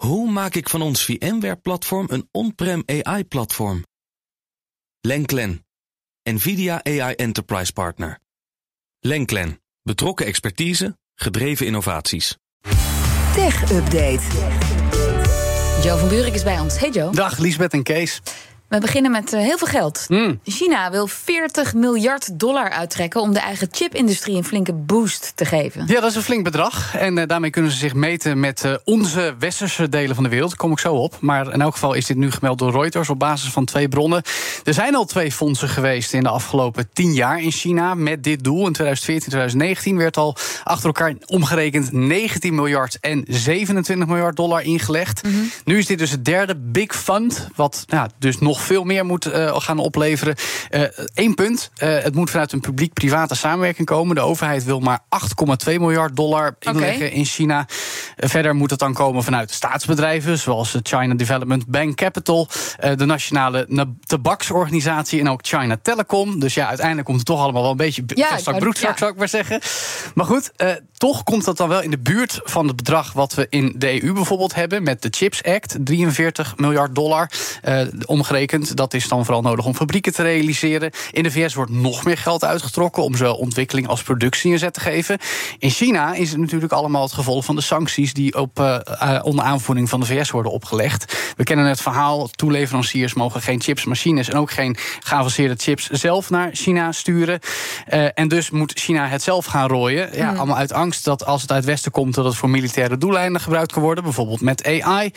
Hoe maak ik van ons VMware-platform een on-prem AI-platform? Lenklen, NVIDIA AI Enterprise Partner. Lenklen, betrokken expertise, gedreven innovaties. Tech Update. Joe van Buurik is bij ons. Hey Joe. Dag Liesbeth en Kees. We beginnen met uh, heel veel geld. Mm. China wil 40 miljard dollar uittrekken om de eigen chipindustrie een flinke boost te geven. Ja, dat is een flink bedrag. En uh, daarmee kunnen ze zich meten met uh, onze westerse delen van de wereld. Kom ik zo op. Maar in elk geval is dit nu gemeld door Reuters op basis van twee bronnen. Er zijn al twee fondsen geweest in de afgelopen tien jaar in China met dit doel. In 2014, 2019 werd al achter elkaar omgerekend 19 miljard en 27 miljard dollar ingelegd. Mhm. Mm -hmm. Nu is dit dus het derde big fund, wat ja, dus nog veel meer moet uh, gaan opleveren. Eén uh, punt, uh, het moet vanuit een publiek-private samenwerking komen. De overheid wil maar 8,2 miljard dollar inleggen okay. in China. verder moet het dan komen vanuit staatsbedrijven... zoals de China Development Bank Capital... de Nationale Tabaksorganisatie en ook China Telecom. Dus ja, uiteindelijk komt het toch allemaal wel een beetje... Ja, broekzak, ja. zou ik maar zeggen. Maar goed, toch komt dat dan wel in de buurt van het bedrag... wat we in de EU bijvoorbeeld hebben met de Chips Act. 43 miljard dollar omgerekend. Dat is dan vooral nodig om fabrieken te realiseren. In de VS wordt nog meer geld uitgetrokken om zowel ontwikkeling als productie inzet te geven. In China is het natuurlijk allemaal het gevolg van de sancties die op, uh, uh, onder aanvoering van de VS worden opgelegd. We kennen het verhaal: toeleveranciers mogen geen chips, machines en ook geen geavanceerde chips zelf naar China sturen. Uh, en dus moet China het zelf gaan rooien. Ja, mm. Allemaal uit angst dat als het uit het Westen komt, dat het voor militaire doeleinden gebruikt kan worden. Bijvoorbeeld met AI.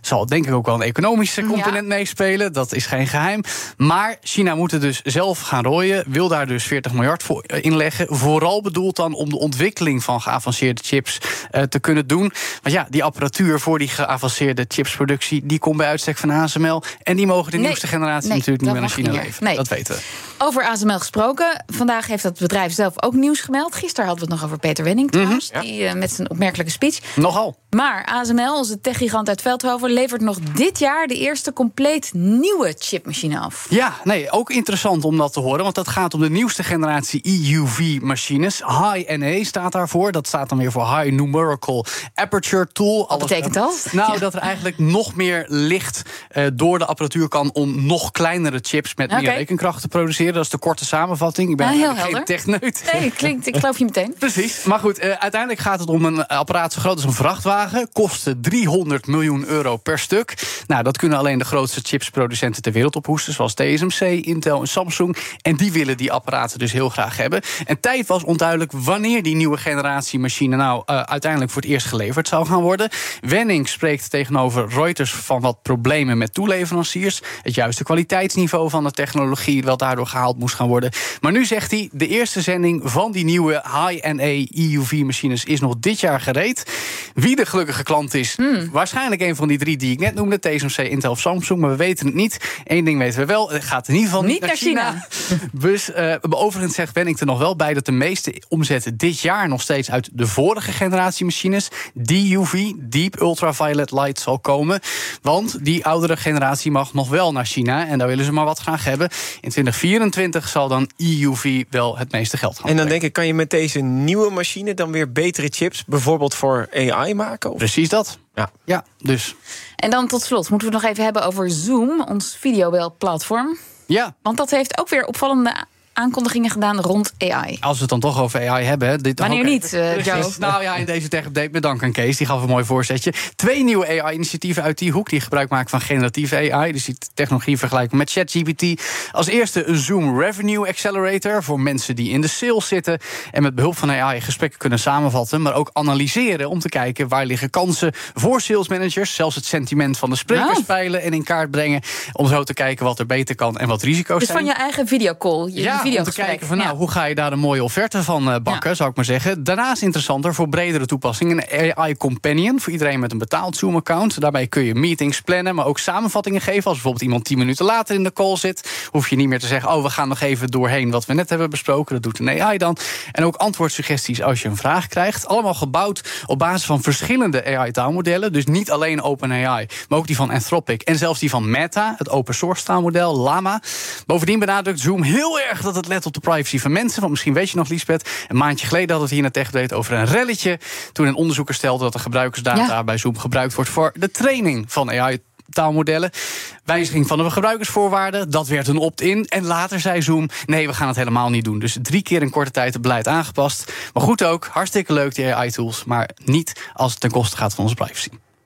Zal denk ik ook wel een economische component ja. meespelen. Dat is geen geheim. Maar China moet het dus zelf gaan rooien. Wil daar dus 40 miljard voor inleggen. Vooral bedoeld dan om de ontwikkeling van geavanceerde chips uh, te kunnen doen. Want ja, die apparatuur voor die geavanceerde chipsproductie... die komt bij uitstek van ASML. En die mogen de nee, nieuwste generatie nee, natuurlijk niet meer naar China leveren. Nee. Dat weten we. Over ASML gesproken. Vandaag heeft dat bedrijf zelf ook nieuws gemeld. Gisteren hadden we het nog over Peter Wenning trouwens. Mhm, ja. die, uh, met zijn opmerkelijke speech. Nogal. Maar ASML, onze techgigant uit Veldhoven... levert nog dit jaar de eerste compleet nieuwe chipmachine af. Ja, nee, ook interessant om dat te horen. Want dat gaat om de nieuwste generatie EUV-machines. High NA staat daarvoor. Dat staat dan weer voor High Numerical Aperture Tool. Wat betekent dat? Nou, ja. dat er eigenlijk nog meer licht uh, door de apparatuur kan... om nog kleinere chips met okay. meer rekenkracht te produceren. Dat is de korte samenvatting. Ik ben ah, heel geen helder. techneut. Nee, klinkt, ik geloof je meteen. Precies. Maar goed, uh, uiteindelijk gaat het om een apparaat zo groot als een vrachtwagen. Kostte 300 miljoen euro per stuk. Nou, dat kunnen alleen de grootste chipsproducenten ter wereld ophoesten... zoals TSMC, Intel en Samsung. En die willen die apparaten dus heel graag hebben. En tijd was onduidelijk wanneer die nieuwe generatie machine... nou uh, uiteindelijk voor het eerst geleverd zou gaan worden. Wenning spreekt tegenover Reuters van wat problemen met toeleveranciers. Het juiste kwaliteitsniveau van de technologie... wat daardoor gehaald moest gaan worden. Maar nu zegt hij, de eerste zending van die nieuwe high-NA EUV-machines... is nog dit jaar gereed. Wie de gelukkige klant is, Hmm. waarschijnlijk een van die drie die ik net noemde... TSMC, Intel of Samsung, maar we weten het niet. Eén ding weten we wel, het gaat in ieder geval Niet niet, naar China. Dus uh, overigens zegt Wenning er nog wel bij dat de meeste omzet dit jaar nog steeds uit de vorige generatie machines, DUV, Deep Ultraviolet Light, zal komen. Want die oudere generatie mag nog wel naar China en daar willen ze maar wat graag hebben. In 2024 zal dan EUV wel het meeste geld gaan. En dan denk ik, kan je met deze nieuwe machine dan weer betere chips, bijvoorbeeld voor AI maken? Of? Precies dat. Ja. ja, dus. En dan tot slot moeten we het nog even hebben over Zoom, ons videobelplatform. Ja. Want dat heeft ook weer opvallende aankondigingen gedaan rond AI. Als we het dan toch over AI hebben. Dit Wanneer niet, uh, Joe? Nou ja, in deze tech-update bedankt aan Kees. Die gaf een mooi voorzetje. Twee nieuwe AI-initiatieven uit die hoek... die gebruik maken van generatieve AI. Dus die technologie vergelijken met ChatGPT. Als eerste een Zoom Revenue Accelerator... voor mensen die in de sales zitten... en met behulp van AI gesprekken kunnen samenvatten... maar ook analyseren om te kijken waar liggen kansen... voor sales managers. Zelfs het sentiment van de sprekers Oh. peilen en in kaart brengen... om zo te kijken wat er beter kan en wat risico's Dus zijn. van je eigen videocall, je Ja, om te kijken van nou, hoe ga je daar een mooie offerte van uh, bakken, zou ik maar zeggen. Daarnaast interessanter voor bredere toepassingen een AI Companion voor iedereen met een betaald Zoom-account. Daarbij kun je meetings plannen, maar ook samenvattingen geven. Als bijvoorbeeld iemand 10 minuten later in de call zit, hoef je niet meer te zeggen: oh, we gaan nog even doorheen wat we net hebben besproken. Dat doet een AI dan. En ook antwoordsuggesties als je een vraag krijgt. Allemaal gebouwd op basis van verschillende AI-taalmodellen. Dus niet alleen OpenAI, maar ook die van Anthropic en zelfs die van Meta, het open source taalmodel Llama. Bovendien benadrukt Zoom heel erg dat het let op de privacy van mensen. Want misschien weet je nog, Liesbeth, een maandje geleden hadden we het hier in het over een relletje. Toen een onderzoeker stelde dat de gebruikersdata bij Zoom gebruikt wordt voor de training van AI taalmodellen. Wijziging van de gebruikersvoorwaarden, dat werd een opt-in. En later zei Zoom, nee, we gaan het helemaal niet doen. Dus drie keer in korte tijd het beleid aangepast. Maar goed ook, hartstikke leuk die AI-tools. Maar niet als het ten koste gaat van onze privacy.